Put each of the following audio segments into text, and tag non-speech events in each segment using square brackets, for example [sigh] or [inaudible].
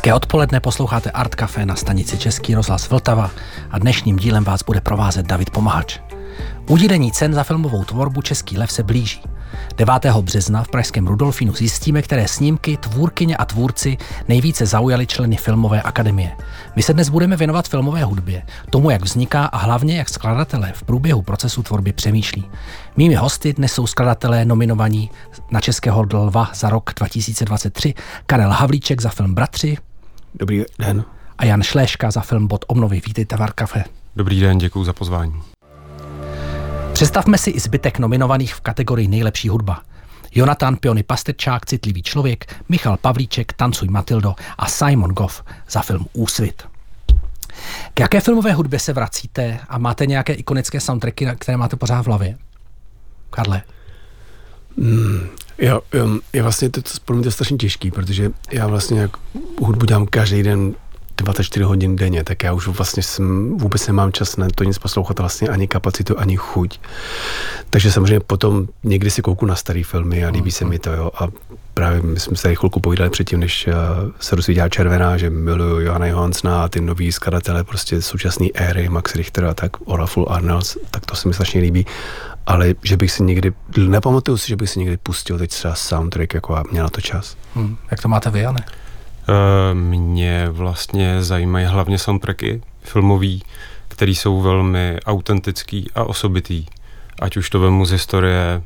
Hezké odpoledne, posloucháte Art Café na stanici Český rozhlas Vltava a dnešním dílem vás bude provázet David Pomahač. Udílení cen za filmovou tvorbu Český lev se blíží. 9. března v pražském Rudolfínu zjistíme, které snímky, tvůrkyně a tvůrci nejvíce zaujali členy Filmové akademie. My se dnes budeme věnovat filmové hudbě, tomu, jak vzniká a hlavně, jak skladatelé v průběhu procesu tvorby přemýšlí. Mými hosty dnes jsou skladatelé nominovaní na Českého lva za rok 2023 Karel Havlíček za film Bratři. Dobrý den. A Jan Šléška za film Bod obnovy. Vítejte v Arkafe. Dobrý den, děkuji za pozvání. Představme si i zbytek nominovaných v kategorii nejlepší hudba. Jonathan Piony Pastrčák, Citlivý člověk, Michal Pavlíček, Tancuj Matildo a Simon Goff za film Úsvit. K jaké filmové hudbě se vracíte a máte nějaké ikonické soundtracky, které máte pořád v hlavě? Karle. Mm, jo, je vlastně to, to pro mě to strašně těžký, protože já vlastně jak hudbu dělám každý den 24 hodin denně, tak já už vlastně jsem, vůbec nemám čas na to nic poslouchat, vlastně ani kapacitu, ani chuť. Takže samozřejmě potom někdy si kouku na staré filmy a líbí se mi to, jo. A právě my jsme se tady chvilku povídali předtím, než uh, se rozsvítila červená, že miluju Johana Johansna a ty nový skladatele, prostě současné éry, Max Richter a tak, Olafur Arnolds, tak to se mi strašně líbí. Ale že bych si někdy, nepamatuju si, že bych si někdy pustil teď třeba soundtrack, jako a měl na to čas. Hmm. Jak to máte vy, Jane? Eh, mě vlastně zajímají hlavně soundtracky filmový, které jsou velmi autentický a osobitý. Ať už to vemu z historie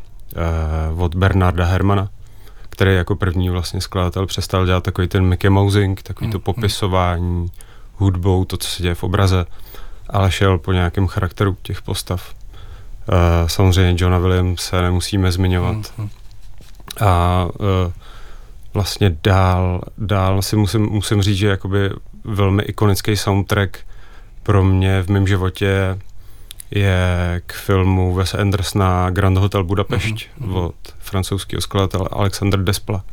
uh, od Bernarda Hermana, který jako první vlastně skladatel přestal dělat takový ten Mickey Mousing, takový to mm, mm. popisování hudbou, to, co se děje v obraze, ale šel po nějakém charakteru těch postav. Uh, samozřejmě Johna Williams se nemusíme zmiňovat. Mm, a uh, vlastně dál, dál si musím, musím říct, že jakoby velmi ikonický soundtrack pro mě v mém životě je k filmu Wes Andersona Grand Hotel Budapešť mm-hmm. od francouzského skladatele Alexander Despla.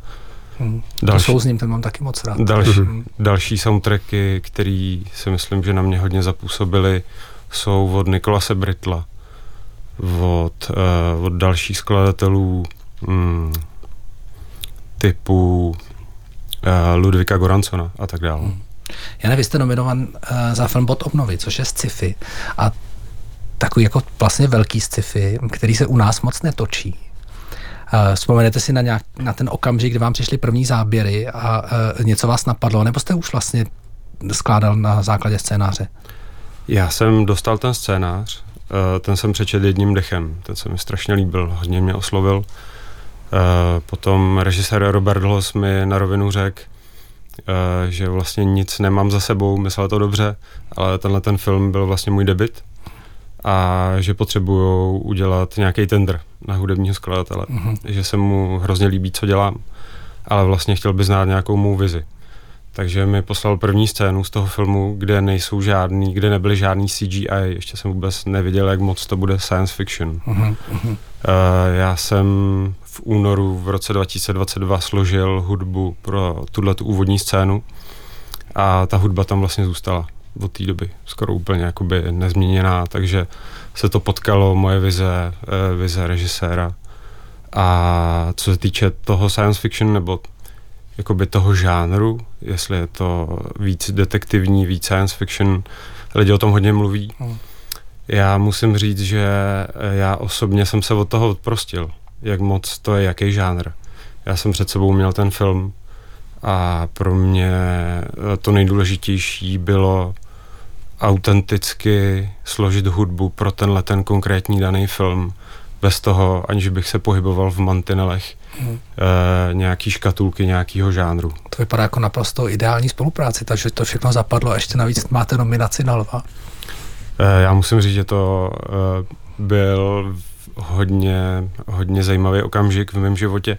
Mm. Další, to souzním, ten mám taky moc rád. Další, mm-hmm. další soundtracky, který si myslím, že na mě hodně zapůsobily, jsou od Nikolase Britla, od, uh, od dalších skladatelů, mm, typu uh, Ludvika Goransona a tak dále. Hmm. Jane, vy jste nominovan uh, za film Bod obnovy, což je sci-fi a takový jako vlastně velký sci-fi, který se u nás moc netočí. Uh, vzpomenete si na, nějak, na ten okamžik, kdy vám přišly první záběry a uh, něco vás napadlo, nebo jste už vlastně skládal na základě scénáře? Já jsem dostal ten scénář, ten jsem přečetl jedním dechem, ten se mi strašně líbil, hodně mě oslovil. Eh, potom režisér Robert Hlos mi na rovinu řekl, eh, že vlastně nic nemám za sebou, myslel to dobře, ale tenhle ten film byl vlastně můj debit a že potřebuju udělat nějaký tender na hudebního skladatele, mm-hmm. že se mu hrozně líbí, co dělám, ale vlastně chtěl by znát nějakou mou vizi. Takže mi poslal první scénu z toho filmu, kde nejsou žádný, kde nebyly žádný CGI, ještě jsem vůbec neviděl, jak moc to bude science fiction. Uh-huh. Uh, já jsem v únoru v roce 2022 složil hudbu pro tuhle tu úvodní scénu a ta hudba tam vlastně zůstala od té doby, skoro úplně jakoby nezměněná, takže se to potkalo, moje vize, uh, vize režiséra. A co se týče toho science fiction nebo jakoby toho žánru, jestli je to víc detektivní, víc science fiction, lidi o tom hodně mluví. Hmm. Já musím říct, že já osobně jsem se od toho odprostil, jak moc to je, jaký žánr. Já jsem před sebou měl ten film a pro mě to nejdůležitější bylo autenticky složit hudbu pro tenhle ten konkrétní daný film bez toho, aniž bych se pohyboval v mantinelech hmm. e, nějaký škatulky nějakého žánru. To vypadá jako naprosto ideální spolupráci, takže to všechno zapadlo a ještě navíc máte nominaci na lva. E, já musím říct, že to e, byl hodně, hodně zajímavý okamžik v mém životě,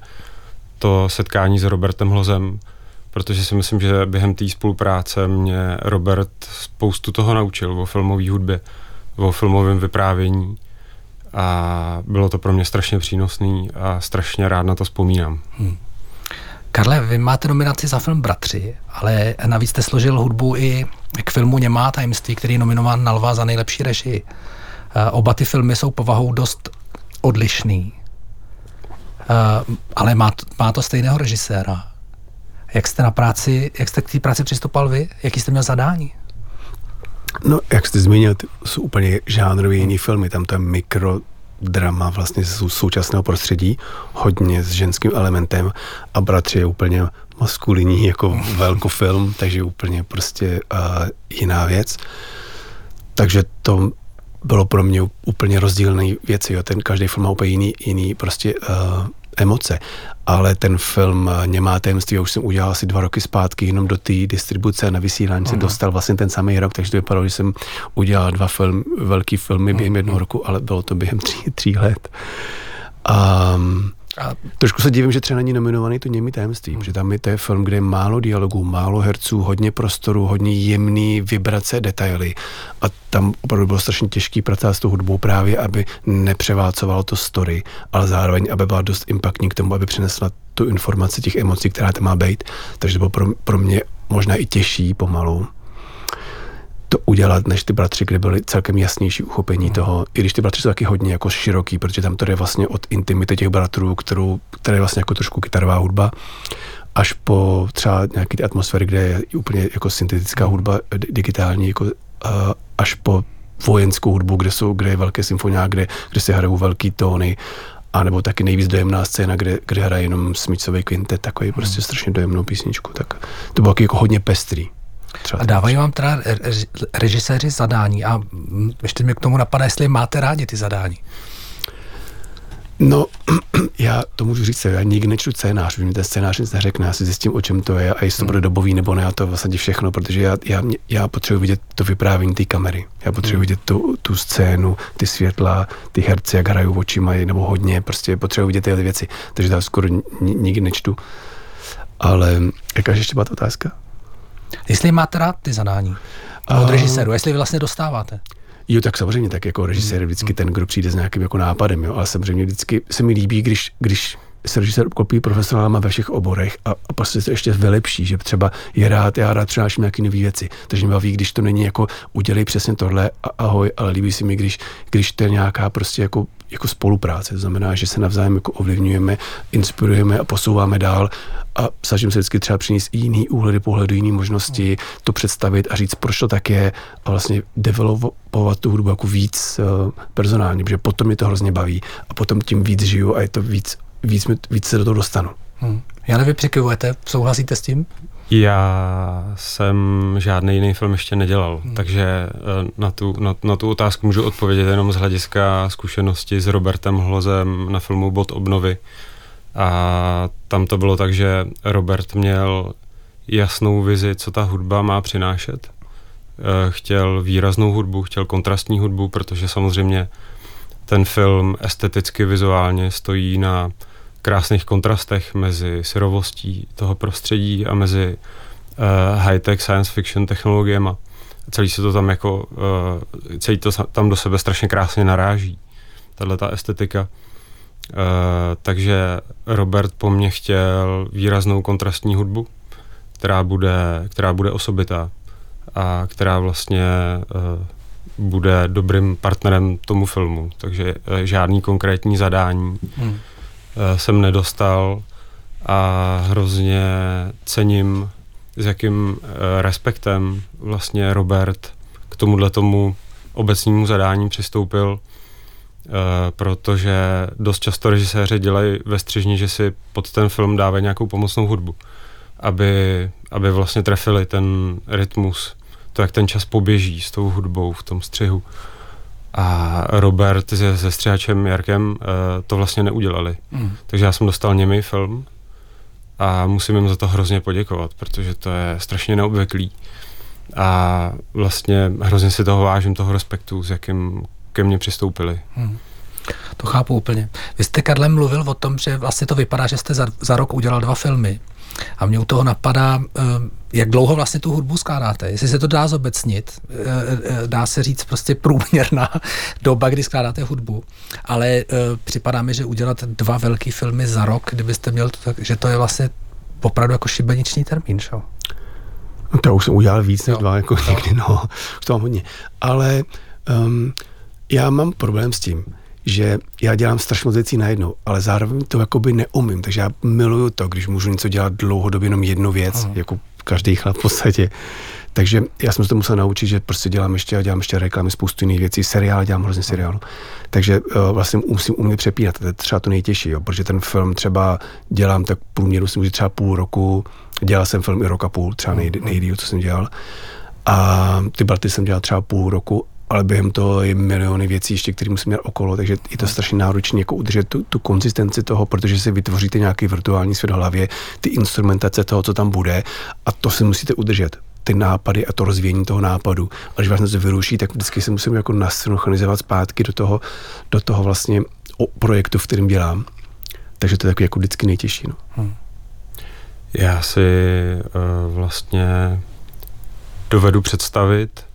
to setkání s Robertem Hlozem, protože si myslím, že během té spolupráce mě Robert spoustu toho naučil o filmové hudbě, o filmovém vyprávění a bylo to pro mě strašně přínosný a strašně rád na to vzpomínám. Hmm. Karle, vy máte nominaci za film Bratři, ale navíc jste složil hudbu i k filmu Němá tajemství, který je nominován na Lva za nejlepší režii. Eh, oba ty filmy jsou povahou dost odlišný, eh, ale má, má to stejného režiséra. Jak jste na práci, jak jste k té práci přistupoval vy? Jaký jste měl zadání? No, jak jste zmínil, jsou úplně žánrově jiný filmy. Tam to je mikro drama vlastně z současného prostředí, hodně s ženským elementem a Bratři je úplně maskulinní jako velkofilm, takže úplně prostě uh, jiná věc. Takže to bylo pro mě úplně rozdílné věci. Jo. Ten každý film má úplně jiný, jiný prostě uh, emoce. Ale ten film eh, Němá tajemství, už jsem udělal asi dva roky zpátky, jenom do té distribuce na vysílání se dostal vlastně ten samý rok, takže to vypadalo, že jsem udělal dva film, velký filmy během jednoho roku, ale bylo to během tří, tří let. Um, a trošku se divím, že třeba není nominovaný to Němý tajemství, protože tam je to je film, kde je málo dialogů, málo herců, hodně prostoru, hodně jemný vibrace, detaily. A tam opravdu bylo strašně těžký pracovat s tou hudbou právě, aby nepřeválcovalo to story, ale zároveň, aby byla dost impaktní k tomu, aby přinesla tu informaci těch emocí, která tam má být. Takže to bylo pro, pro mě možná i těžší pomalu to udělat, než ty bratři, kde byly celkem jasnější uchopení hmm. toho, i když ty bratři jsou taky hodně jako široký, protože tam to je vlastně od intimity těch bratrů, kterou, která je vlastně jako trošku kytarová hudba, až po třeba nějaký ty atmosféry, kde je úplně jako syntetická hudba digitální, jako, uh, až po vojenskou hudbu, kde jsou, kde je velké symfonia, kde, kde se hrajou velký tóny, a nebo taky nejvíc dojemná scéna, kde, kde hraje jenom smyčcový kvintet, takový hmm. prostě strašně dojemnou písničku. Tak to bylo jako hodně pestrý. Třeba a dávají vám teda režiséři zadání a ještě mě k tomu napadá, jestli máte rádi ty zadání. No, [clears throat] já to můžu říct, já nikdy nečtu scénář, mi ten scénář nic neřekne, já si zjistím, o čem to je a jestli to bude hmm. dobový nebo ne, a to vlastně všechno, protože já, já, já potřebuji vidět to vyprávění té kamery, já potřebuji hmm. vidět tu, tu scénu, ty světla, ty herci, jak hrajou očima, nebo hodně, prostě potřebuji vidět tyhle věci, takže já skoro nikdy nečtu. Ale jaká ještě byla ta otázka? Jestli máte rád ty zadání od režiséru, jestli vlastně dostáváte. Jo, tak samozřejmě, tak jako režisér vždycky hmm. ten, kdo přijde s nějakým jako nápadem, jo, ale samozřejmě vždycky se mi líbí, když, když se režisér obklopí profesionálama ve všech oborech a, a prostě se ještě vylepší, že třeba je rád, já rád přináším nějaké nové věci. Takže mě baví, když to není jako udělej přesně tohle a ahoj, ale líbí se mi, když, když to je nějaká prostě jako jako spolupráce. To znamená, že se navzájem jako ovlivňujeme, inspirujeme a posouváme dál a snažím se vždycky třeba přinést jiný úhledy pohledu, jiné možnosti, to představit a říct, proč to tak je a vlastně developovat tu hudbu jako víc uh, personálně, protože potom mě to hrozně baví a potom tím víc žiju a je to víc, víc, víc se do toho dostanu. Hmm. Já nevím, přikivujete, souhlasíte s tím? Já jsem žádný jiný film ještě nedělal, hmm. takže eh, na tu, na, na tu otázku můžu odpovědět jenom z hlediska zkušenosti s Robertem Hlozem na filmu Bod obnovy. A tam to bylo tak, že Robert měl jasnou vizi, co ta hudba má přinášet. Eh, chtěl výraznou hudbu, chtěl kontrastní hudbu, protože samozřejmě ten film esteticky, vizuálně stojí na krásných kontrastech mezi syrovostí toho prostředí a mezi uh, high-tech science fiction technologiemi. Celý se to tam jako, uh, celý to tam do sebe strašně krásně naráží, tahle ta estetika. Uh, takže Robert po mně chtěl výraznou kontrastní hudbu, která bude, která bude osobitá a která vlastně uh, bude dobrým partnerem tomu filmu. Takže žádný konkrétní zadání. Hmm jsem nedostal a hrozně cením, s jakým eh, respektem vlastně Robert k tomuhle tomu obecnímu zadání přistoupil, eh, protože dost často režiséři dělají ve střižni, že si pod ten film dávají nějakou pomocnou hudbu, aby, aby vlastně trefili ten rytmus, to, jak ten čas poběží s tou hudbou v tom střihu. A Robert se, se střihačem Jarkem uh, to vlastně neudělali. Mm. Takže já jsem dostal němý film a musím jim za to hrozně poděkovat, protože to je strašně neobvyklý. A vlastně hrozně si toho vážím, toho respektu, s jakým ke mně přistoupili. Mm. To chápu úplně. Vy jste, Karle, mluvil o tom, že vlastně to vypadá, že jste za, za rok udělal dva filmy. A mě u toho napadá, eh, jak dlouho vlastně tu hudbu skládáte. Jestli se to dá zobecnit, eh, eh, dá se říct prostě průměrná [laughs] doba, kdy skládáte hudbu. Ale připadá mi, že udělat dva velký filmy za rok, kdybyste měl to tak, že to je vlastně opravdu jako šibeniční termín, šo? No to už jsem udělal víc než dva, jako někdy, no, už to mám hodně. Ale um, já mám problém s tím, že já dělám strašně moc věcí najednou, ale zároveň to jakoby neumím, takže já miluju to, když můžu něco dělat dlouhodobě jenom jednu věc, Aha. jako každý chlap v podstatě. Takže já jsem se to musel naučit, že prostě dělám ještě a dělám ještě reklamy, spoustu jiných věcí, seriál, dělám hrozně seriálu. Takže uh, vlastně musím umět přepínat, to je třeba to nejtěžší, jo, protože ten film třeba dělám tak průměru, si může třeba půl roku, dělal jsem film i rok a půl, třeba nej, nejdýl, co jsem dělal. A ty Balty jsem dělal třeba půl roku ale během toho je miliony věcí ještě, které musím mít okolo, takže je to strašně náročné jako udržet tu, tu konzistenci toho, protože si vytvoříte nějaký virtuální svět v hlavě, ty instrumentace toho, co tam bude a to si musíte udržet ty nápady a to rozvíjení toho nápadu. A když vás něco vyruší, tak vždycky se musím jako nasynchronizovat zpátky do toho, do toho vlastně projektu, v kterém dělám. Takže to je takový jako vždycky nejtěžší. No. Hmm. Já si uh, vlastně dovedu představit,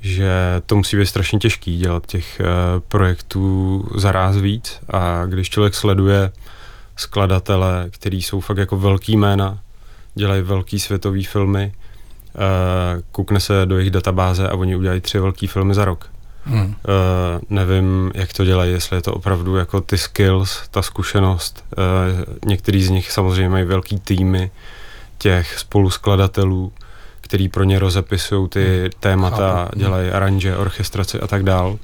že to musí být strašně těžký dělat těch uh, projektů zaráz víc a když člověk sleduje skladatele, který jsou fakt jako velký jména, dělají velký světový filmy, uh, koukne se do jejich databáze a oni udělají tři velký filmy za rok. Hmm. Uh, nevím, jak to dělají, jestli je to opravdu jako ty skills, ta zkušenost. Uh, některý z nich samozřejmě mají velký týmy těch spoluskladatelů, který pro ně rozepisují ty hmm. témata, Chápu. dělají aranže, orchestraci a tak dál.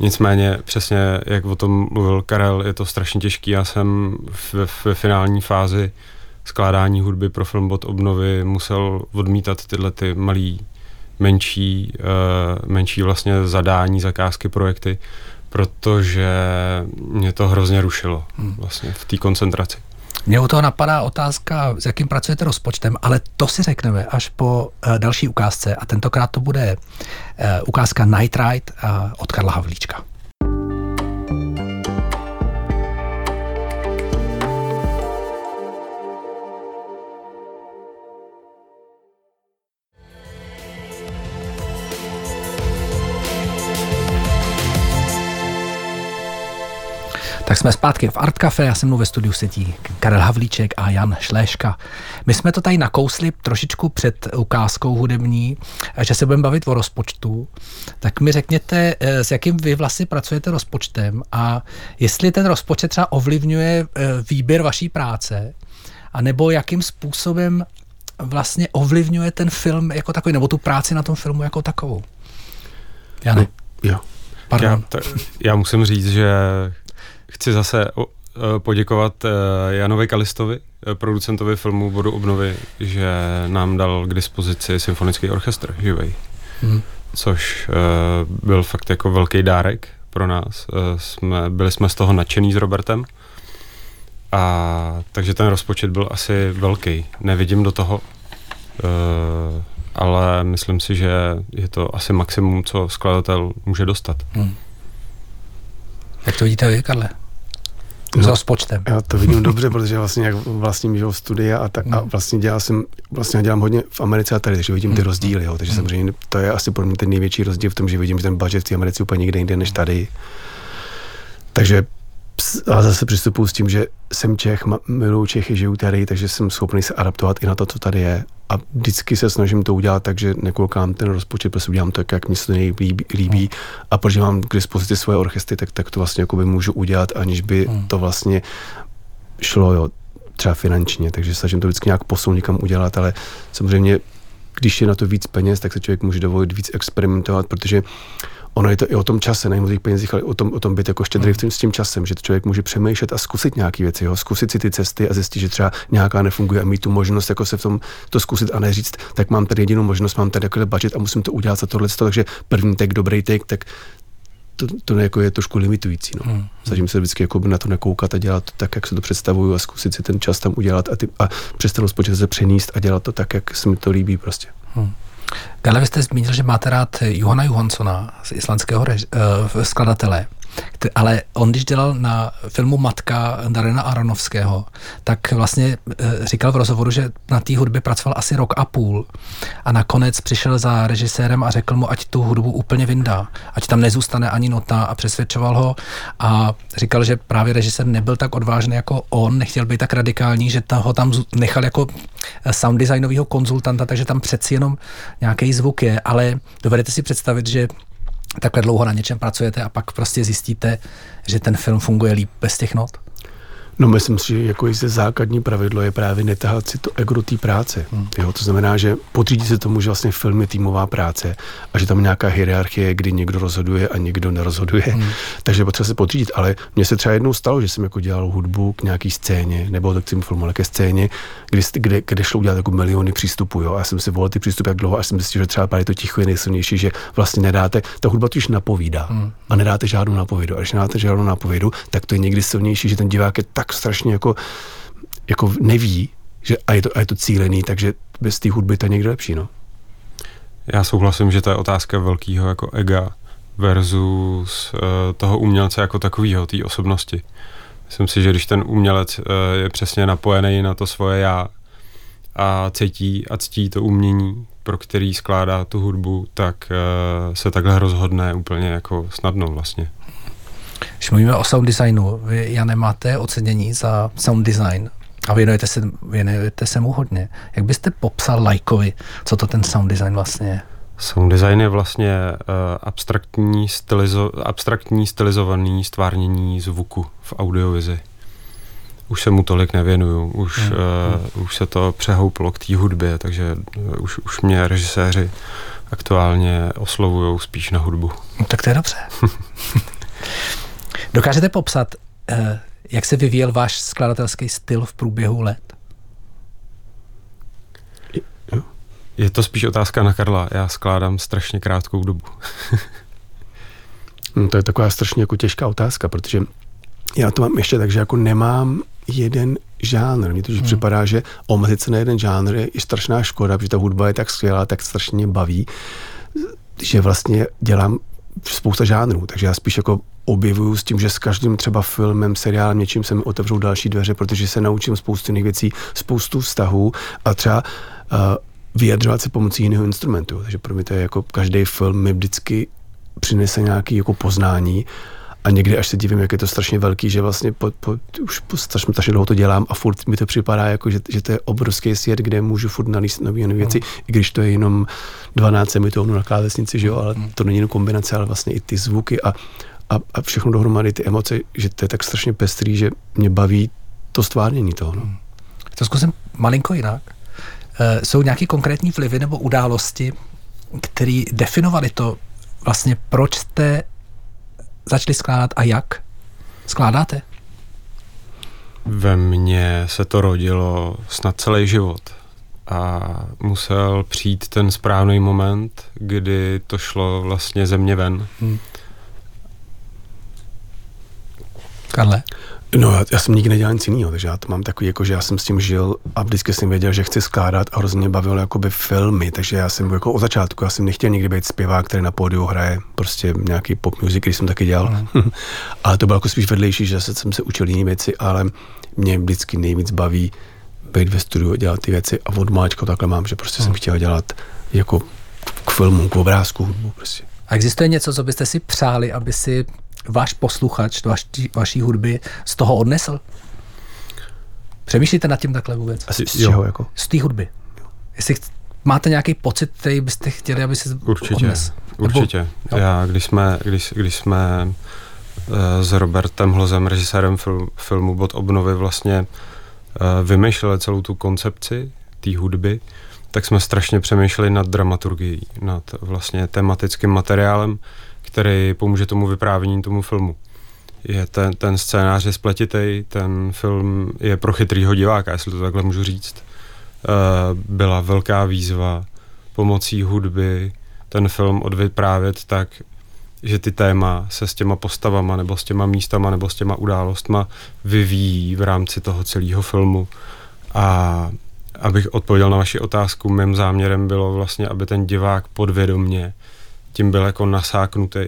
Nicméně přesně, jak o tom mluvil Karel, je to strašně těžký. Já jsem ve, ve finální fázi skládání hudby pro film Bot obnovy musel odmítat tyhle ty malý, menší, uh, menší vlastně zadání, zakázky, projekty, protože mě to hrozně rušilo hmm. vlastně v té koncentraci. Mně u toho napadá otázka, s jakým pracujete rozpočtem, ale to si řekneme až po uh, další ukázce a tentokrát to bude uh, ukázka Night Ride uh, od Karla Havlíčka. Tak jsme zpátky v Art Café, já jsem mnou ve studiu sedí Karel Havlíček a Jan Šléška. My jsme to tady nakousli trošičku před ukázkou hudební, že se budeme bavit o rozpočtu. Tak mi řekněte, eh, s jakým vy vlastně pracujete rozpočtem a jestli ten rozpočet třeba ovlivňuje eh, výběr vaší práce, a nebo jakým způsobem vlastně ovlivňuje ten film jako takový, nebo tu práci na tom filmu jako takovou. Jane. No, jo. Pardon. Já, to, já musím říct, že Chci zase poděkovat e, Janovi Kalistovi, e, producentovi filmu Vodu obnovy, že nám dal k dispozici symfonický orchestr živej. Hmm. Což e, byl fakt jako velký dárek pro nás. Jsme, byli jsme z toho nadšený s Robertem. A takže ten rozpočet byl asi velký. Nevidím do toho, ale myslím si, že je to asi maximum, co skladatel může dostat. Hmm. Jak to vidíte vy, Karle? No, s rozpočtem. Já to vidím [laughs] dobře, protože vlastně jak vlastním že, studia a, tak, a hmm. vlastně dělal jsem, vlastně dělám hodně v Americe a tady, takže vidím ty hmm. rozdíly, jo, takže hmm. samozřejmě to je asi pro mě ten největší rozdíl v tom, že vidím, že ten budget v té Americe úplně někde jinde než tady. Takže a zase přistupuji s tím, že jsem Čech, miluji Čechy, žiju tady, takže jsem schopný se adaptovat i na to, co tady je. A vždycky se snažím to udělat tak, že nekoukám ten rozpočet, prostě udělám to, jak mi se to nejlíbí. Líbí. A protože mám k dispozici svoje orchestry, tak, tak to vlastně jakoby můžu udělat, aniž by hmm. to vlastně šlo, jo, třeba finančně, takže snažím to vždycky nějak posun někam udělat, ale samozřejmě, když je na to víc peněz, tak se člověk může dovolit víc experimentovat, protože uh, ono je to i o tom čase, nejen o těch penězích, ale o tom, o tom být jako štědrý hmm. s tím časem, že člověk může přemýšlet a zkusit nějaké věci, jo, zkusit si ty cesty a zjistit, že třeba nějaká nefunguje a mít tu možnost jako se v tom to zkusit a neříct, tak mám tady jedinou možnost, mám tady takový budget a musím to udělat za tohle, takže první take, dobrý take, tak to, to jako je trošku limitující. No. Hmm. Snažím se vždycky jako na to nekoukat a dělat to tak, jak se to představuju a zkusit si ten čas tam udělat a, ty, a přes ten rozpočet se přenést a dělat to tak, jak se mi to líbí prostě. Hmm. Karle, vy jste zmínil, že máte rád Johana Johanssona z islandského rež, uh, skladatele ale on, když dělal na filmu Matka Darena Aronovského, tak vlastně eh, říkal v rozhovoru, že na té hudbě pracoval asi rok a půl a nakonec přišel za režisérem a řekl mu, ať tu hudbu úplně vyndá, ať tam nezůstane ani nota. A přesvědčoval ho a říkal, že právě režisér nebyl tak odvážný jako on, nechtěl být tak radikální, že ho tam nechal jako eh, sound designového konzultanta, takže tam přeci jenom nějaký zvuk je, ale dovedete si představit, že takhle dlouho na něčem pracujete a pak prostě zjistíte, že ten film funguje líp bez těch not? No myslím si, že jako jistě základní pravidlo je právě netahat si to ego té práce. Hmm. Jo, to znamená, že podřídí se tomu, že vlastně film je týmová práce a že tam nějaká hierarchie, kdy někdo rozhoduje a někdo nerozhoduje. Hmm. [laughs] Takže potřeba se podřídit. Ale mně se třeba jednou stalo, že jsem jako dělal hudbu k nějaký scéně, nebo tak tím filmu, ale ke scéně, kde, kde, kde šlo udělat jako miliony přístupů. Jo? A já jsem si volil ty přístupy jak dlouho, až jsem zjistil, že třeba právě to ticho je nejsilnější, že vlastně nedáte, ta hudba totiž napovídá hmm. a nedáte žádnou napovědu. A když nedáte žádnou napovědu, tak to je někdy silnější, že ten divák je tak tak strašně jako, jako neví, že a je, to, a je to cílený, takže bez té hudby to je někde lepší, no. Já souhlasím, že to je otázka velkého jako ega versus uh, toho umělce jako takového, té osobnosti. Myslím si, že když ten umělec uh, je přesně napojený na to svoje já a cítí a ctí to umění, pro který skládá tu hudbu, tak uh, se takhle rozhodne úplně jako snadno vlastně. Když mluvíme o sound designu, vy, já nemáte ocenění za sound design a věnujete se, věnujete se mu hodně. Jak byste popsal lajkovi, co to ten sound design vlastně je? Sound design je vlastně uh, abstraktní, stylizo, abstraktní stylizovaný stvárnění zvuku v audiovizi. Už se mu tolik nevěnuju, už, hmm. uh, už se to přehouplo k té hudbě, takže uh, už, už mě režiséři aktuálně oslovují spíš na hudbu. No, tak to je dobře. [laughs] Dokážete popsat, eh, jak se vyvíjel váš skladatelský styl v průběhu let? Je to spíš otázka na Karla. Já skládám strašně krátkou dobu. [laughs] no, to je taková strašně jako těžká otázka, protože já to mám ještě tak, že jako nemám jeden žánr. Mně to hmm. připadá, že omezit se na jeden žánr je, je strašná škoda, protože ta hudba je tak skvělá, tak strašně baví, že vlastně dělám spousta žánrů, takže já spíš jako objevuju s tím, že s každým třeba filmem, seriálem, něčím se mi otevřou další dveře, protože se naučím spoustu jiných věcí, spoustu vztahů a třeba uh, vyjadřovat se pomocí jiného instrumentu. Takže pro mě to je jako každý film mi vždycky přinese nějaký jako poznání a někdy až se divím, jak je to strašně velký, že vlastně po, po, už po strašně, strašně dlouho to dělám a furt mi to připadá jako, že, že to je obrovský svět, kde můžu furt nalíst nové nové věci, mm. i když to je jenom 12 semitónů na klávesnici, že jo, ale to není jenom kombinace, ale vlastně i ty zvuky a, a, a všechno dohromady, ty emoce, že to je tak strašně pestrý, že mě baví to stvárnění toho. No. Mm. To zkusím malinko jinak. E, jsou nějaké konkrétní vlivy nebo události, které definovaly to vlastně, proč jste začali skládat a jak skládáte? Ve mně se to rodilo snad celý život a musel přijít ten správný moment, kdy to šlo vlastně ze mě ven. Hmm. Karle? No, já, já jsem nikdy nedělal nic jiného, takže já to mám takový, jako, že já jsem s tím žil a vždycky jsem věděl, že chci skládat a hrozně bavilo jakoby filmy, takže já jsem jako od začátku, já jsem nechtěl nikdy být zpěvák, který na pódiu hraje prostě nějaký pop music, který jsem taky dělal. Mm. [laughs] ale to bylo jako spíš vedlejší, že jsem se učil jiné věci, ale mě vždycky nejvíc baví být ve studiu, dělat ty věci a od máčka takhle mám, že prostě mm. jsem chtěl dělat jako k filmu, k obrázku, hudbu prostě. A existuje něco, co byste si přáli, aby si váš posluchač vaší, vaší hudby z toho odnesl? Přemýšlíte nad tím takhle vůbec? Asi z čeho jako? Z té hudby. Jestli máte nějaký pocit, který byste chtěli, aby se Určitě, odnes? určitě. Nebo, Já, když jsme, když, když jsme eh, s Robertem Hlozem, režisérem film, filmu Bod obnovy, vlastně eh, vymýšleli celou tu koncepci té hudby, tak jsme strašně přemýšleli nad dramaturgií, nad vlastně tematickým materiálem, který pomůže tomu vyprávění tomu filmu. Je ten, ten scénář je spletitý, ten film je pro chytrýho diváka, jestli to takhle můžu říct. Uh, byla velká výzva pomocí hudby ten film odvyprávět tak, že ty téma se s těma postavama nebo s těma místama nebo s těma událostma vyvíjí v rámci toho celého filmu. A abych odpověděl na vaši otázku, mým záměrem bylo vlastně, aby ten divák podvědomně tím byl jako nasáknutý,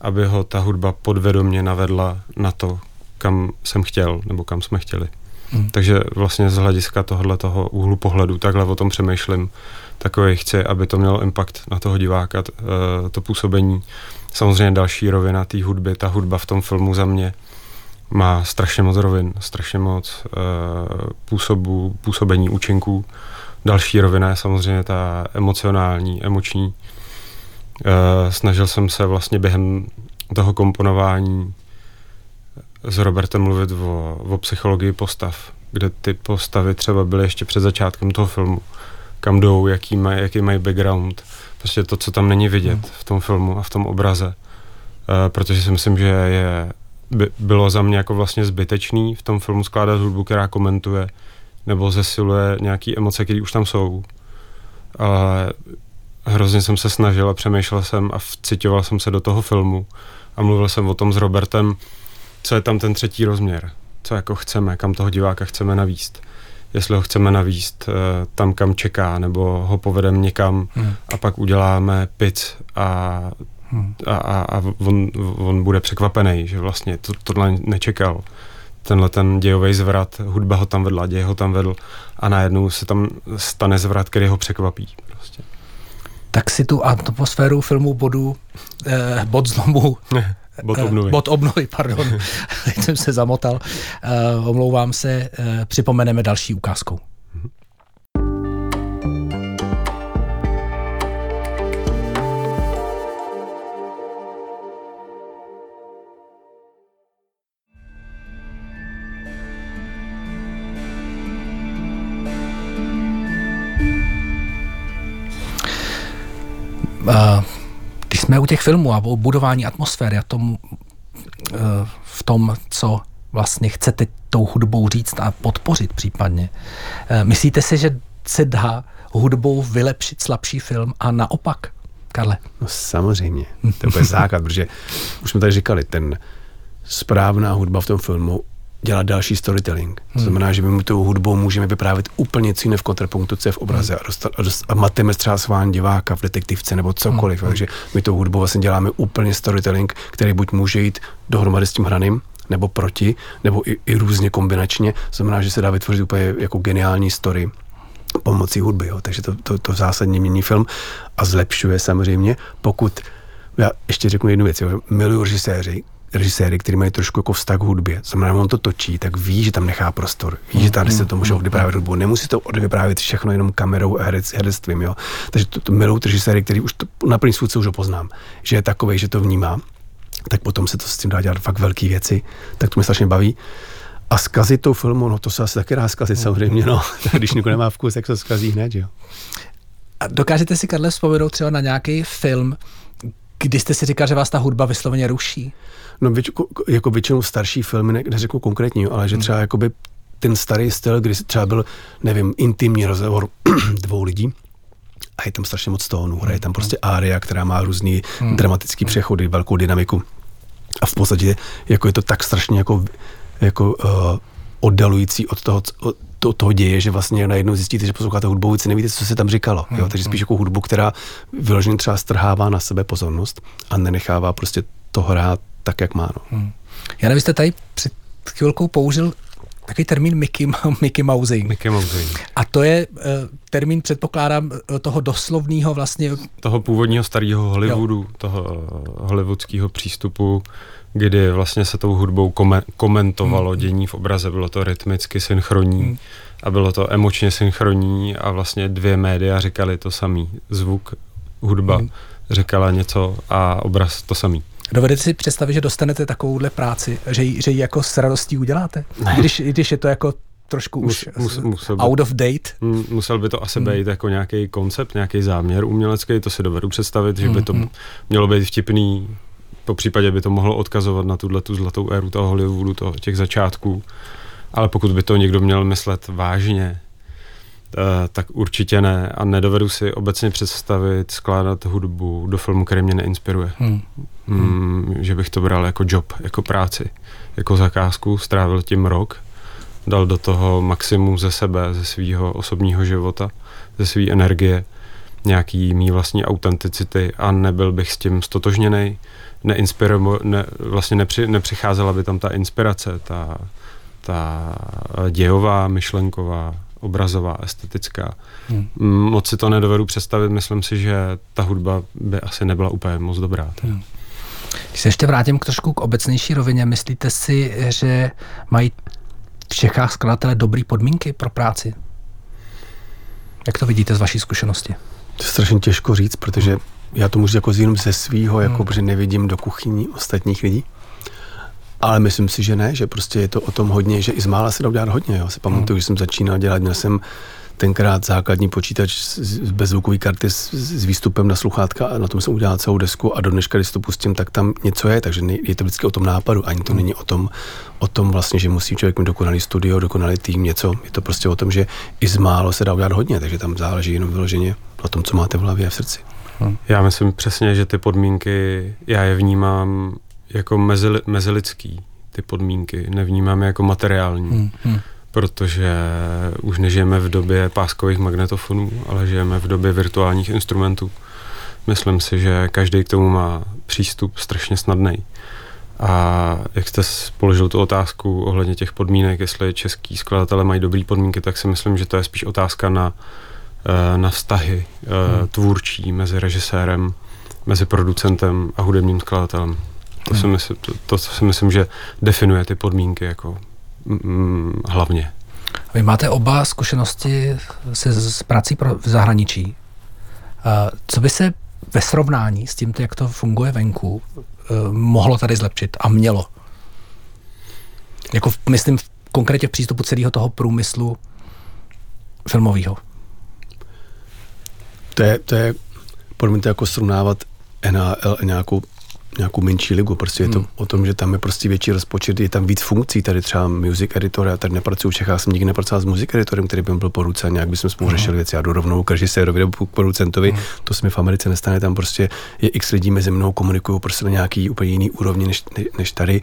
aby ho ta hudba podvědomě navedla na to, kam jsem chtěl, nebo kam jsme chtěli. Hmm. Takže vlastně z hlediska tohohle toho úhlu pohledu takhle o tom přemýšlím. Takový chci, aby to mělo impact na toho diváka, eh, to působení. Samozřejmě další rovina té hudby, ta hudba v tom filmu za mě má strašně moc rovin, strašně moc uh, působu, působení účinků. Další rovina je samozřejmě ta emocionální, emoční, snažil jsem se vlastně během toho komponování s Robertem mluvit o, o psychologii postav, kde ty postavy třeba byly ještě před začátkem toho filmu, kam jdou, jaký, maj, jaký mají background, prostě to, co tam není vidět hmm. v tom filmu a v tom obraze. Uh, protože si myslím, že je, by, bylo za mě jako vlastně zbytečný v tom filmu skládat hudbu, která komentuje nebo zesiluje nějaké emoce, které už tam jsou. Ale hrozně jsem se snažil a přemýšlel jsem a vcitoval jsem se do toho filmu a mluvil jsem o tom s Robertem, co je tam ten třetí rozměr, co jako chceme, kam toho diváka chceme navíst. Jestli ho chceme navíst uh, tam, kam čeká, nebo ho povedeme někam hmm. a pak uděláme pic a, hmm. a, a, a on, on bude překvapený, že vlastně to, tohle nečekal. Tenhle ten dějový zvrat, hudba ho tam vedla, děj ho tam vedl a najednou se tam stane zvrat, který ho překvapí. Prostě. Tak si tu atmosféru filmu bodu, eh, bod zlomu [laughs] Bod obnovy. Bod obnovy, pardon. Teď [laughs] [laughs] jsem se zamotal. Uh, omlouvám se. Uh, připomeneme další ukázkou. Když jsme u těch filmů a o budování atmosféry a tom, eh, v tom, co vlastně chcete tou hudbou říct a podpořit případně, eh, myslíte si, že se dá hudbou vylepšit slabší film a naopak, Karle? No samozřejmě, to je základ, protože už jsme tady říkali, ten správná hudba v tom filmu dělat další storytelling. To hmm. znamená, že my tou hudbou můžeme vyprávět úplně jiné v kontrapunktu, co je v obraze hmm. a, dostat, a, dost, a mateme třeba sván diváka v detektivce nebo cokoliv. Hmm. Takže my tou hudbou vlastně děláme úplně storytelling, který buď může jít dohromady s tím hraným, nebo proti, nebo i, i různě kombinačně. To znamená, že se dá vytvořit úplně jako geniální story pomocí hudby. Jo. Takže to, to, to zásadně mění film a zlepšuje samozřejmě, pokud já ještě řeknu jednu věc. Jo. Miluju režiséři, režiséry, který mají trošku jako vztah k hudbě. Znamená, on to točí, tak ví, že tam nechá prostor. Ví, že tady se to může odvyprávět hudbu. Nemusí to odvyprávět všechno jenom kamerou a herec, herectvím. Jo? Takže to, to milou režiséry, který už to, na první schůdce už ho poznám, že je takový, že to vnímá, tak potom se to s tím dá dělat fakt velké věci. Tak to mě strašně baví. A zkazit tou filmu, no to se asi taky dá zkazit samozřejmě, no. [laughs] Když někdo nemá vkus, tak se zkazí hned, jo. A dokážete si, Karle, vzpomenout třeba na nějaký film, kdy jste si říkal, že vás ta hudba vysloveně ruší? No věč, jako většinou starší filmy, ne, neřeknu konkrétní, ale že hmm. třeba jakoby ten starý styl, kdy třeba byl, nevím, intimní rozhovor [clears throat] dvou lidí, a je tam strašně moc tónů. Hraje tam prostě ária, která má různý hmm. dramatický přechody, velkou dynamiku. A v podstatě jako je to tak strašně jako, jako uh, oddalující od toho, od to, toho děje, že vlastně najednou zjistíte, že posloucháte hudbu, vůbec nevíte, co se tam říkalo. Jo? Hmm. Takže spíš jako hudbu, která vyloženě třeba strhává na sebe pozornost a nenechává prostě to hrát tak, jak má. No. Hmm. Já nevím, jste tady před chvilkou použil takový termín Mickey, [laughs] Mickey Mousing. Mickey Mousing. A to je uh, termín, předpokládám, eh, toho doslovného vlastně... Toho původního starého Hollywoodu, jo. toho uh, hollywoodského přístupu, kdy vlastně se tou hudbou kome- komentovalo hmm. dění v obraze. Bylo to rytmicky synchronní hmm. a bylo to emočně synchronní a vlastně dvě média říkali to samý. Zvuk, hudba hmm. říkala něco a obraz to samý. Dovedete si představit, že dostanete takovouhle práci, že ji, že ji jako s radostí uděláte? Ne. Když, když je to jako trošku mus, už mus, musel out by, of date. Musel by to asi hmm. být jako nějaký koncept, nějaký záměr umělecký, to si dovedu představit, že by to hmm. mělo být vtipný, po případě by to mohlo odkazovat na tuhle tu zlatou éru toho Hollywoodu, toho, těch začátků. Ale pokud by to někdo měl myslet vážně, tak určitě ne. A nedovedu si obecně představit skládat hudbu do filmu, který mě neinspiruje. Hmm. Hmm, že bych to bral jako job, jako práci, jako zakázku, strávil tím rok, dal do toho maximum ze sebe, ze svého osobního života, ze své energie, nějaký mý vlastní autenticity a nebyl bych s tím stotožněný, neinspiro, ne, vlastně nepři, nepřicházela by tam ta inspirace, ta, ta dějová, myšlenková, obrazová, estetická. Hmm. Moc si to nedovedu představit, myslím si, že ta hudba by asi nebyla úplně moc dobrá. Hmm. Když se ještě vrátím k trošku k obecnější rovině, myslíte si, že mají v Čechách skladatelé dobré podmínky pro práci? Jak to vidíte z vaší zkušenosti? To je strašně těžko říct, protože já to můžu jako jenom ze svýho, jako, hmm. protože nevidím do kuchyní ostatních lidí. Ale myslím si, že ne, že prostě je to o tom hodně, že i z mála se dá udělat hodně. Jo. Si pamatuju, hmm. když jsem začínal dělat, měl jsem tenkrát základní počítač bez zvukové karty s, s výstupem na sluchátka a na tom jsem udělal celou desku a do dneška, když to pustím, tak tam něco je, takže je to vždycky o tom nápadu, ani to hmm. není o tom, o tom vlastně, že musí člověk mít dokonalý studio, dokonalý tým, něco. Je to prostě o tom, že i z málo se dá udělat hodně, takže tam záleží jenom vyloženě na tom, co máte v hlavě a v srdci. Hmm. Já myslím přesně, že ty podmínky, já je vnímám jako mezili, mezilidský, ty podmínky, nevnímám je jako materiální. Hmm. Hmm protože už nežijeme v době páskových magnetofonů, ale žijeme v době virtuálních instrumentů. Myslím si, že každý k tomu má přístup strašně snadný. A jak jste položil tu otázku ohledně těch podmínek, jestli český skladatelé mají dobré podmínky, tak si myslím, že to je spíš otázka na, eh, na vztahy eh, hmm. tvůrčí mezi režisérem, mezi producentem a hudebním skladatelem. To, hmm. si myslím, to, to si myslím, že definuje ty podmínky jako mm, hlavně. Vy máte oba zkušenosti se s prací pro, v zahraničí. Co by se ve srovnání s tím, jak to funguje venku, eh, mohlo tady zlepšit a mělo? Jako myslím v, konkrétně v přístupu celého toho průmyslu filmového. To je, to je podle mě to jako srovnávat NHL a nějakou nějakou menší ligu. Prostě je to hmm. o tom, že tam je prostě větší rozpočet, je tam víc funkcí. Tady třeba music editor, já tady nepracuju v Čechách, jsem nikdy nepracoval s music editorem, který by byl po ruce a nějak bychom spolu hmm. řešili věci. Já jdu rovnou k režisérovi nebo k producentovi, hmm. to se mi v Americe nestane, tam prostě je x lidí mezi mnou, komunikují prostě na nějaký úplně jiný úrovni než, než tady.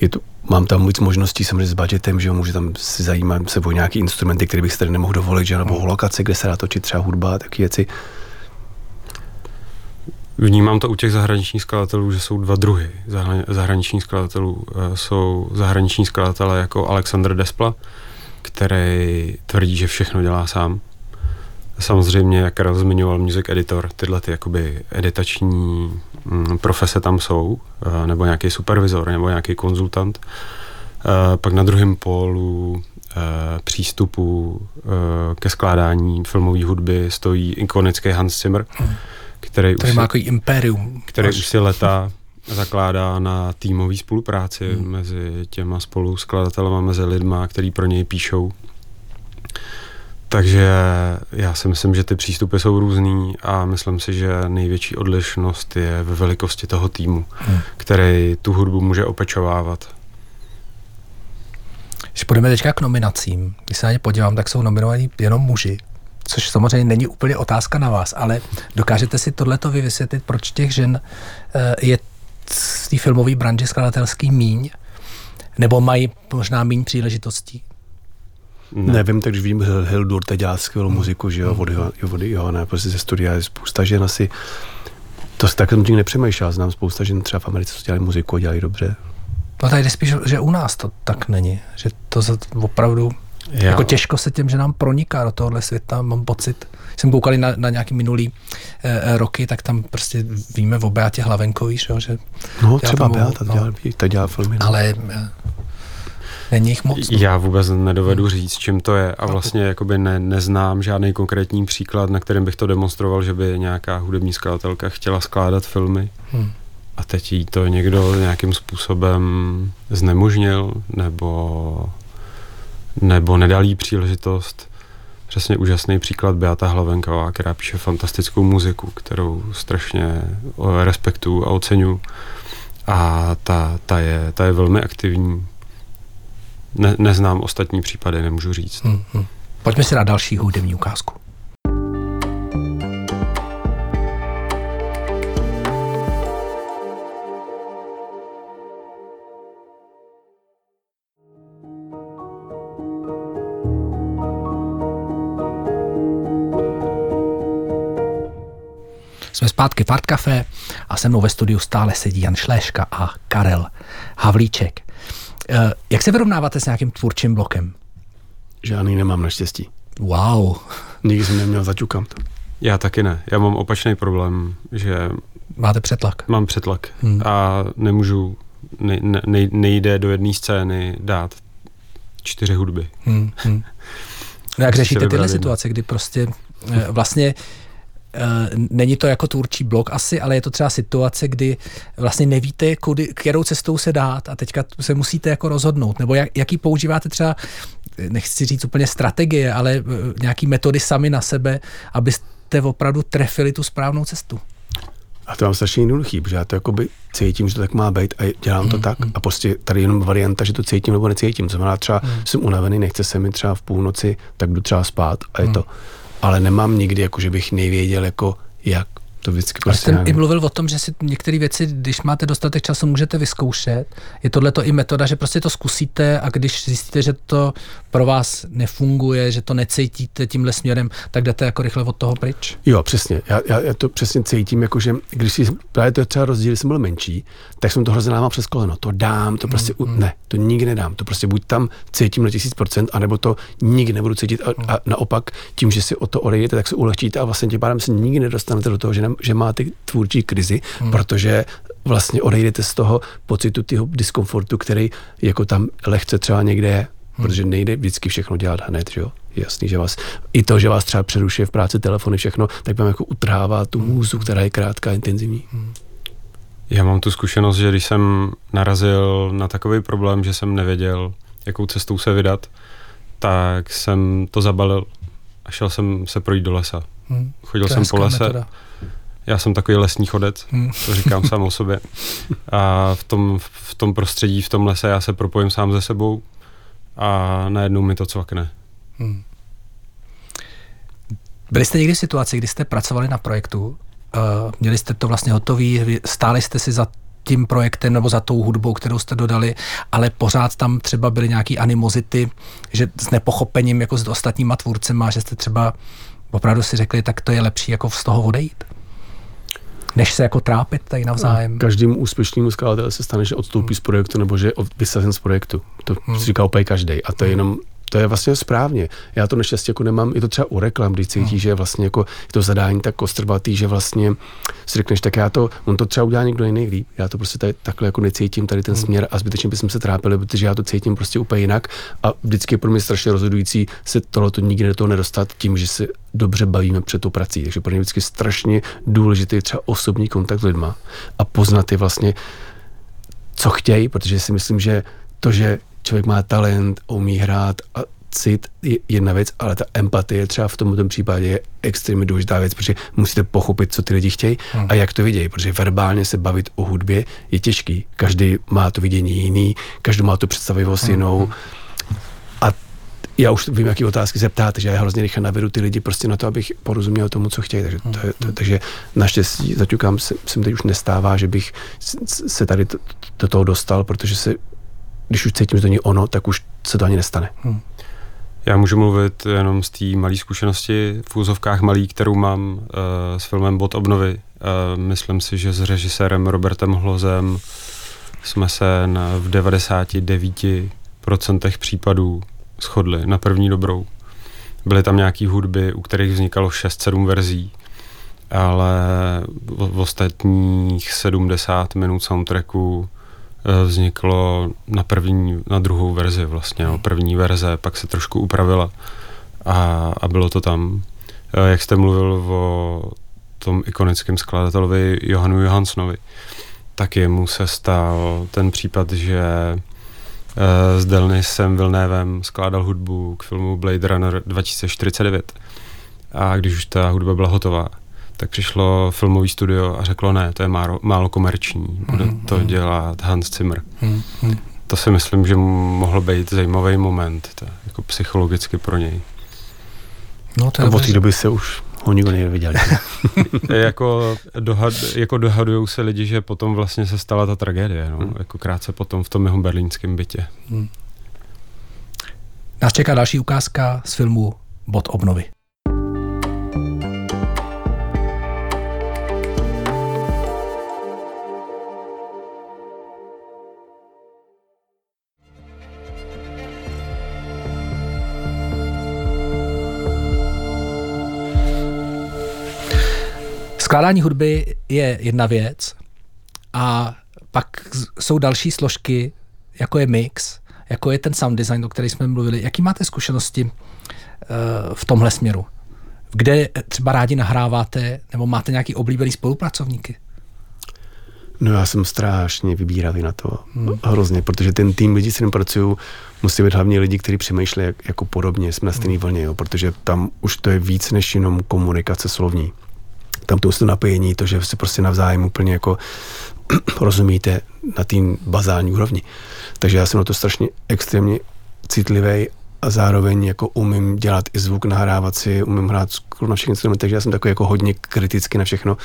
Je to, mám tam víc možností samozřejmě s budgetem, že můžu tam si zajímat se o nějaký instrumenty, které bych si tady nemohl dovolit, že nebo hmm. lokace, kde se dá točit třeba hudba, taky věci. Vnímám to u těch zahraničních skladatelů, že jsou dva druhy zahraničních skladatelů. Eh, jsou zahraniční skladatelé jako Alexander Despla, který tvrdí, že všechno dělá sám. Samozřejmě, jak Karel zmiňoval, music editor, tyhle ty jakoby editační mm, profese tam jsou, eh, nebo nějaký supervizor, nebo nějaký konzultant. Eh, pak na druhém pólu přístupu ke skládání filmové hudby stojí ikonický Hans Zimmer, hmm který, který už má takový impérium. Který až. už si leta zakládá na týmové spolupráci hmm. mezi těma spolu skladatelema, mezi lidma, který pro něj píšou. Takže já si myslím, že ty přístupy jsou různý a myslím si, že největší odlišnost je ve velikosti toho týmu, hmm. který tu hudbu může opečovávat. Když půjdeme teďka k nominacím, když se na ně podívám, tak jsou nominovaní jenom muži což samozřejmě není úplně otázka na vás, ale dokážete si tohleto vysvětlit, proč těch žen eh, je z té filmové branži skladatelský míň? Nebo mají možná míň příležitostí? Ne. Nevím, takže vím, Hildur teď dělá skvělou hmm. muziku, že jo, od, od Johana, prostě ze studia je spousta žen asi. To se tak nikdy nepřemýšlel, znám spousta žen třeba v Americe, co dělají muziku a dělají dobře. No tady spíš, že u nás to tak není, že to opravdu Jo. Jako těžko se těm, že nám proniká do tohohle světa, mám pocit. Jsem koukali na, na nějaký minulý e, roky, tak tam prostě víme o Beatě Hlavenkový, že, že No třeba filmu, Beata, no, dělá, ta dělá filmy. No. Ale e, není jich moc. No. Já vůbec nedovedu hmm. říct, čím to je a vlastně jakoby ne, neznám žádný konkrétní příklad, na kterém bych to demonstroval, že by nějaká hudební skladatelka chtěla skládat filmy. Hmm a teď jí to někdo nějakým způsobem znemožnil, nebo nebo nedal jí příležitost. Přesně úžasný příklad Beata Hlavenková, která píše fantastickou muziku, kterou strašně respektuju a oceňuji. A ta, ta, je, ta je velmi aktivní. Ne, neznám ostatní případy, nemůžu říct. Hmm, hmm. Pojďme si dát další hudební ukázku. Zpátky v Art Café a se mnou ve studiu stále sedí Jan Šléška a Karel Havlíček. Eh, jak se vyrovnáváte s nějakým tvůrčím blokem? Žádný nemám naštěstí. Wow. Nikdy jsem neměl zaťukam to. Já taky ne. Já mám opačný problém, že... Máte přetlak? Mám přetlak hmm. a nemůžu, ne, ne, nejde do jedné scény dát čtyři hudby. Hmm. Hmm. No jak řešíte tyhle situace, kdy prostě eh, vlastně není to jako tvůrčí blok asi, ale je to třeba situace, kdy vlastně nevíte, kudy, kterou cestou se dát a teďka se musíte jako rozhodnout, nebo jak, jaký používáte třeba, nechci říct úplně strategie, ale eh, nějaký metody sami na sebe, abyste opravdu trefili tu správnou cestu. A to mám strašně jednoduchý, protože já to jakoby cítím, že to tak má být a dělám to mm, tak. Mm. A prostě tady jenom varianta, že to cítím nebo necítím. To znamená třeba mm. jsem unavený, nechce se mi třeba v půlnoci, tak jdu třeba spát a je mm. to. Ale nemám nikdy, jako že bych nevěděl, jako jak to vždycky prostě Ale jste i mluvil o tom, že si některé věci, když máte dostatek času, můžete vyzkoušet. Je tohle to i metoda, že prostě to zkusíte a když zjistíte, že to pro vás nefunguje, že to necítíte tímhle směrem, tak jdete jako rychle od toho pryč? Jo, přesně. Já, já, já to přesně cítím, jako že když si právě to třeba rozdíl, jsem byl menší, tak jsem to hrozně mám přes koleno. To dám, to prostě, mm, mm. ne, to nikdy nedám. To prostě buď tam cítím na tisíc procent, anebo to nikdy nebudu cítit a, a naopak tím, že si o to odejdete, tak se ulehčíte a vlastně tím pádem se nikdy nedostanete do toho, že, že máte tvůrčí krizi, mm. protože vlastně odejdete z toho pocitu toho diskomfortu, který jako tam lehce třeba někde je hmm. protože nejde vždycky všechno dělat hned, že jo. Jasný, že vás, i to, že vás třeba přerušuje v práci telefony, všechno, tak vám jako utrhává tu můzu, hmm. která je krátká, intenzivní. Hmm. Já mám tu zkušenost, že když jsem narazil na takový problém, že jsem nevěděl, jakou cestou se vydat, tak jsem to zabalil a šel jsem se projít do lesa. Hmm. Chodil jsem po lese. Metoda. Já jsem takový lesní chodec, hmm. to říkám sám o sobě. A v tom, v tom prostředí, v tom lese já se propojím sám ze sebou, a najednou mi to cvakne. Hmm. Byli jste někdy v situaci, kdy jste pracovali na projektu, uh, měli jste to vlastně hotový, stáli jste si za tím projektem nebo za tou hudbou, kterou jste dodali, ale pořád tam třeba byly nějaké animozity, že s nepochopením jako s ostatníma tvůrcema, že jste třeba opravdu si řekli, tak to je lepší jako z toho odejít? Než se jako trápit tady navzájem. Každému úspěšnému skladateli se stane, že odstoupí z projektu nebo že je vysazen z projektu. To hmm. říká úplně každý. A to je jenom to je vlastně správně. Já to neštěstí jako nemám, je to třeba u reklam, když cítí, hmm. že vlastně jako je to zadání tak kostrbatý, že vlastně si řekneš, tak já to, on to třeba udělá někdo jiný líp. Já to prostě tady, takhle jako necítím, tady ten hmm. směr a zbytečně bychom se trápili, protože já to cítím prostě úplně jinak a vždycky je pro mě strašně rozhodující se tohleto nikdy do toho nedostat tím, že se dobře bavíme před tou prací. Takže pro mě vždycky strašně důležitý třeba osobní kontakt s lidma a poznat je vlastně, co chtějí, protože si myslím, že to, že člověk má talent, umí hrát a cit je jedna věc, ale ta empatie třeba v tomto případě je extrémně důležitá věc, protože musíte pochopit, co ty lidi chtějí hmm. a jak to vidějí, protože verbálně se bavit o hudbě je těžký. Každý má to vidění jiný, každý má tu představivost hmm. jinou. A já už vím, jaký otázky se ptáte, že já hrozně rychle navedu ty lidi prostě na to, abych porozuměl tomu, co chtějí. Takže, to, je, to, takže naštěstí, zaťukám, se, se mi teď už nestává, že bych se tady do toho dostal, protože se když už cítím, že to není ono, tak už se to ani nestane. Hmm. Já můžu mluvit jenom z té malé zkušenosti v úzovkách malý, kterou mám uh, s filmem Bod obnovy. Uh, myslím si, že s režisérem Robertem Hlozem jsme se na, v 99% případů shodli na první dobrou. Byly tam nějaké hudby, u kterých vznikalo 6-7 verzí, ale v, v ostatních 70 minut soundtracku vzniklo na první, na druhou verzi vlastně, no, první verze, pak se trošku upravila a, a bylo to tam. Eh, jak jste mluvil o tom ikonickém skladatelovi Johanu Johanssonovi, tak jemu se stal ten případ, že s Delnisem Vilnévem skládal hudbu k filmu Blade Runner 2049 a když už ta hudba byla hotová, tak přišlo filmový studio a řeklo ne, to je málo, málo komerční, bude mm, to mm. dělat Hans Zimmer. Mm, mm. To si myslím, že mohl být zajímavý moment, to, jako psychologicky pro něj. No, to a od té doby se už ho nikdo neviděl. [laughs] jako, dohad, jako dohadují se lidi, že potom vlastně se stala ta tragédie, no, hmm. jako krátce potom v tom jeho berlínském bytě. Hmm. Nás čeká další ukázka z filmu Bod obnovy. Skládání hudby je jedna věc a pak jsou další složky, jako je mix, jako je ten sound design, o který jsme mluvili. Jaký máte zkušenosti uh, v tomhle směru? kde třeba rádi nahráváte, nebo máte nějaký oblíbený spolupracovníky? No já jsem strašně vybíravý na to, hmm. hrozně, protože ten tým lidí, s kterým pracuju, musí být hlavně lidi, kteří přemýšlejí jak, jako podobně, jsme na stejné vlně, jo, protože tam už to je víc než jenom komunikace slovní. Tam to to napojení, to, že si prostě navzájem úplně jako [clears throat] rozumíte na tým bazální úrovni. Takže já jsem na to strašně extrémně citlivý a zároveň jako umím dělat i zvuk, nahrávat si, umím hrát na všech instrumentech, takže já jsem takový jako hodně kriticky na všechno.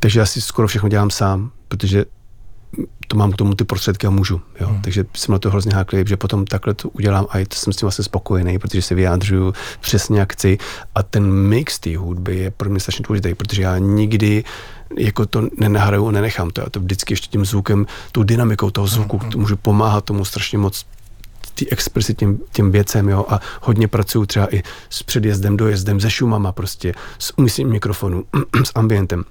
Takže já si skoro všechno dělám sám, protože to mám k tomu ty prostředky a můžu. Jo? Hmm. Takže jsem na to hrozně háklivý, že potom takhle to udělám a jsem s tím vlastně spokojený, protože se vyjádřuju přesně jak chci. A ten mix té hudby je pro mě strašně důležitý, protože já nikdy jako to nenahraju a nenechám to. Já to vždycky ještě tím zvukem, tou dynamikou toho zvuku, hmm. to můžu pomáhat tomu strašně moc ty expresy těm, těm věcem, jo, a hodně pracuju třeba i s předjezdem, dojezdem, se šumama prostě, s umístěním mikrofonu, [clears throat] s ambientem.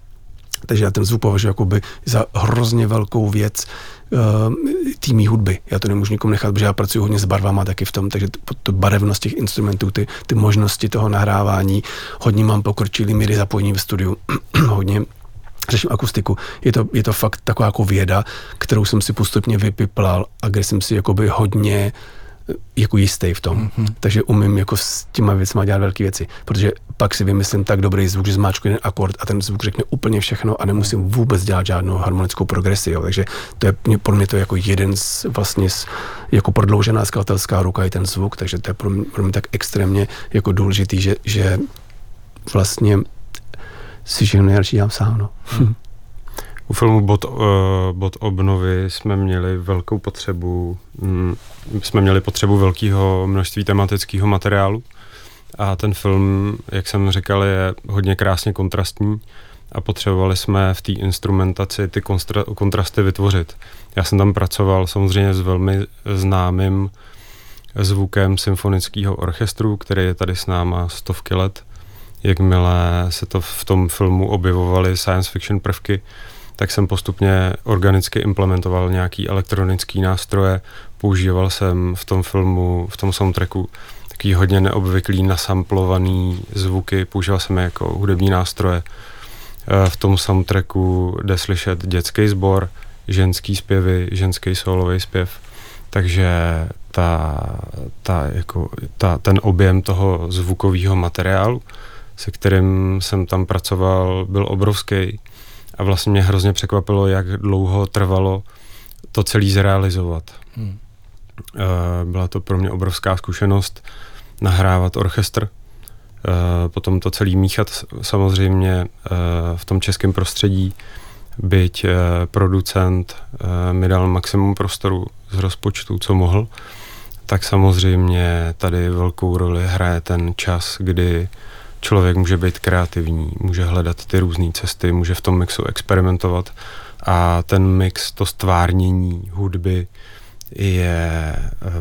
Takže já ten zvuk považuji jakoby za hrozně velkou věc uh, týmí hudby. Já to nemůžu nikomu nechat, protože já pracuji hodně s barvama taky v tom, takže to, barevnost těch instrumentů, ty, ty možnosti toho nahrávání, hodně mám pokročilý míry zapojení v studiu, [clears throat] hodně řeším akustiku. Je to, je to fakt taková jako věda, kterou jsem si postupně vypiplal a kde jsem si jakoby hodně jako jistý v tom. Mm-hmm. Takže umím jako s těma věcmi dělat velké věci. Protože pak si vymyslím tak dobrý zvuk, že zmáčku jeden akord a ten zvuk řekne úplně všechno a nemusím vůbec dělat žádnou harmonickou progresi. Jo. Takže to je pro mě to jako jeden z vlastně z, jako prodloužená skladatelská ruka i ten zvuk, takže to je pro mě, pro mě tak extrémně jako důležitý, že, že vlastně si všechno nejlepší dělám sám. No. Mm. U filmu Bod, uh, Bod obnovy jsme měli velkou potřebu, um, jsme měli potřebu velkého množství tematického materiálu a ten film, jak jsem říkal, je hodně krásně kontrastní a potřebovali jsme v té instrumentaci ty konstra- kontrasty vytvořit. Já jsem tam pracoval samozřejmě s velmi známým zvukem symfonického orchestru, který je tady s náma stovky let. Jakmile se to v tom filmu objevovaly science fiction prvky, tak jsem postupně organicky implementoval nějaký elektronický nástroje. Používal jsem v tom filmu, v tom soundtracku takový hodně neobvyklý nasamplovaný zvuky, používal jsem je jako hudební nástroje. E, v tom soundtracku jde slyšet dětský sbor, ženský zpěvy, ženský solový zpěv, takže ta, ta, jako, ta, ten objem toho zvukového materiálu, se kterým jsem tam pracoval, byl obrovský a vlastně mě hrozně překvapilo, jak dlouho trvalo to celý zrealizovat. Hmm. Eh, byla to pro mě obrovská zkušenost nahrávat orchestr, eh, potom to celý míchat samozřejmě eh, v tom českém prostředí, byť producent mi dal maximum prostoru z rozpočtu, co mohl, tak samozřejmě tady velkou roli hraje ten čas, kdy člověk může být kreativní, může hledat ty různé cesty, může v tom mixu experimentovat a ten mix, to stvárnění hudby je eh,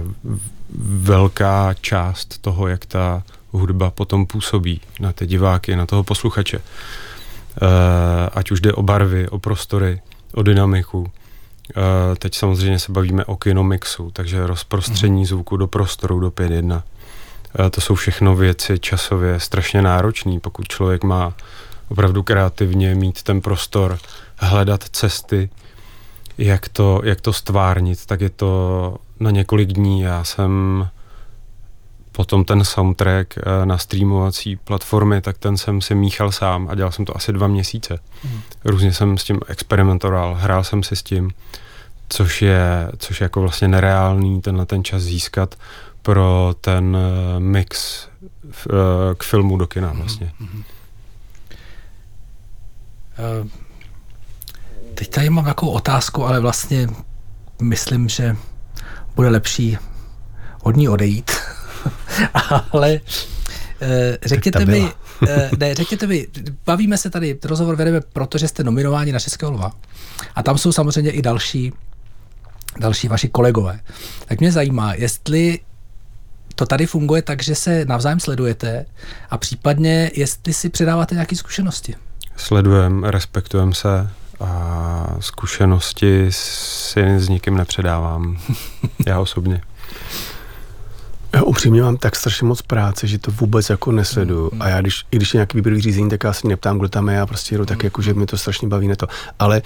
velká část toho, jak ta hudba potom působí na ty diváky, na toho posluchače. Eh, ať už jde o barvy, o prostory, o dynamiku. Eh, teď samozřejmě se bavíme o kinomixu, takže rozprostření mhm. zvuku do prostoru do 5.1 to jsou všechno věci časově strašně náročné, pokud člověk má opravdu kreativně mít ten prostor, hledat cesty, jak to, jak to stvárnit, tak je to na několik dní. Já jsem potom ten soundtrack eh, na streamovací platformy, tak ten jsem si míchal sám a dělal jsem to asi dva měsíce. Hmm. Různě jsem s tím experimentoval, hrál jsem si s tím, což je, což je jako vlastně nereálný tenhle ten čas získat pro ten eh, mix eh, k filmu do kina vlastně. Mm-hmm. Teď tady mám takovou otázku, ale vlastně myslím, že bude lepší od ní odejít. [laughs] ale řekněte mi, ne, řekněte mi, bavíme se tady, rozhovor vedeme, protože jste nominováni na Českého lva. A tam jsou samozřejmě i další, další vaši kolegové. Tak mě zajímá, jestli to tady funguje tak, že se navzájem sledujete a případně, jestli si předáváte nějaké zkušenosti. Sledujeme, respektujeme se a zkušenosti si s nikým nepředávám. [laughs] Já osobně. Já upřímně mám tak strašně moc práce, že to vůbec jako nesleduju. A já, když, i když je nějaký výběrový řízení, tak já se neptám, kdo tam je, já prostě jedu tak, jako, že mě to strašně baví na to. Ale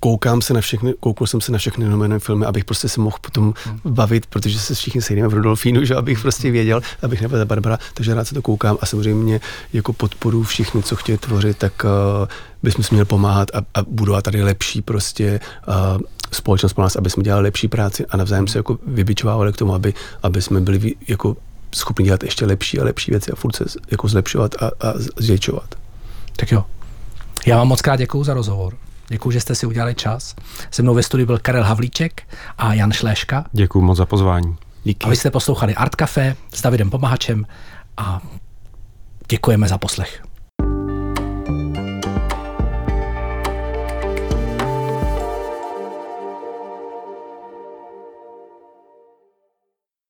koukám se na všechny, koukal jsem se na všechny nominované filmy, abych prostě se mohl potom bavit, protože se všichni sejdeme v Rudolfínu, že abych prostě věděl, abych nebyl Barbara, takže rád se to koukám a samozřejmě jako podporu všichni, co chtějí tvořit, tak uh, bychom si měli pomáhat a, a budovat tady lepší prostě uh, společnost pro nás, aby jsme dělali lepší práci a navzájem se jako vybičovávali k tomu, aby, aby jsme byli jako schopni dělat ještě lepší a lepší věci a furt se jako zlepšovat a, a zvětšovat. Tak jo. Já vám moc krát děkuju za rozhovor. Děkuji, že jste si udělali čas. Se mnou ve studiu byl Karel Havlíček a Jan Šléška. Děkuji moc za pozvání. Díky. A vy jste poslouchali Art Café s Davidem Pomahačem a děkujeme za poslech.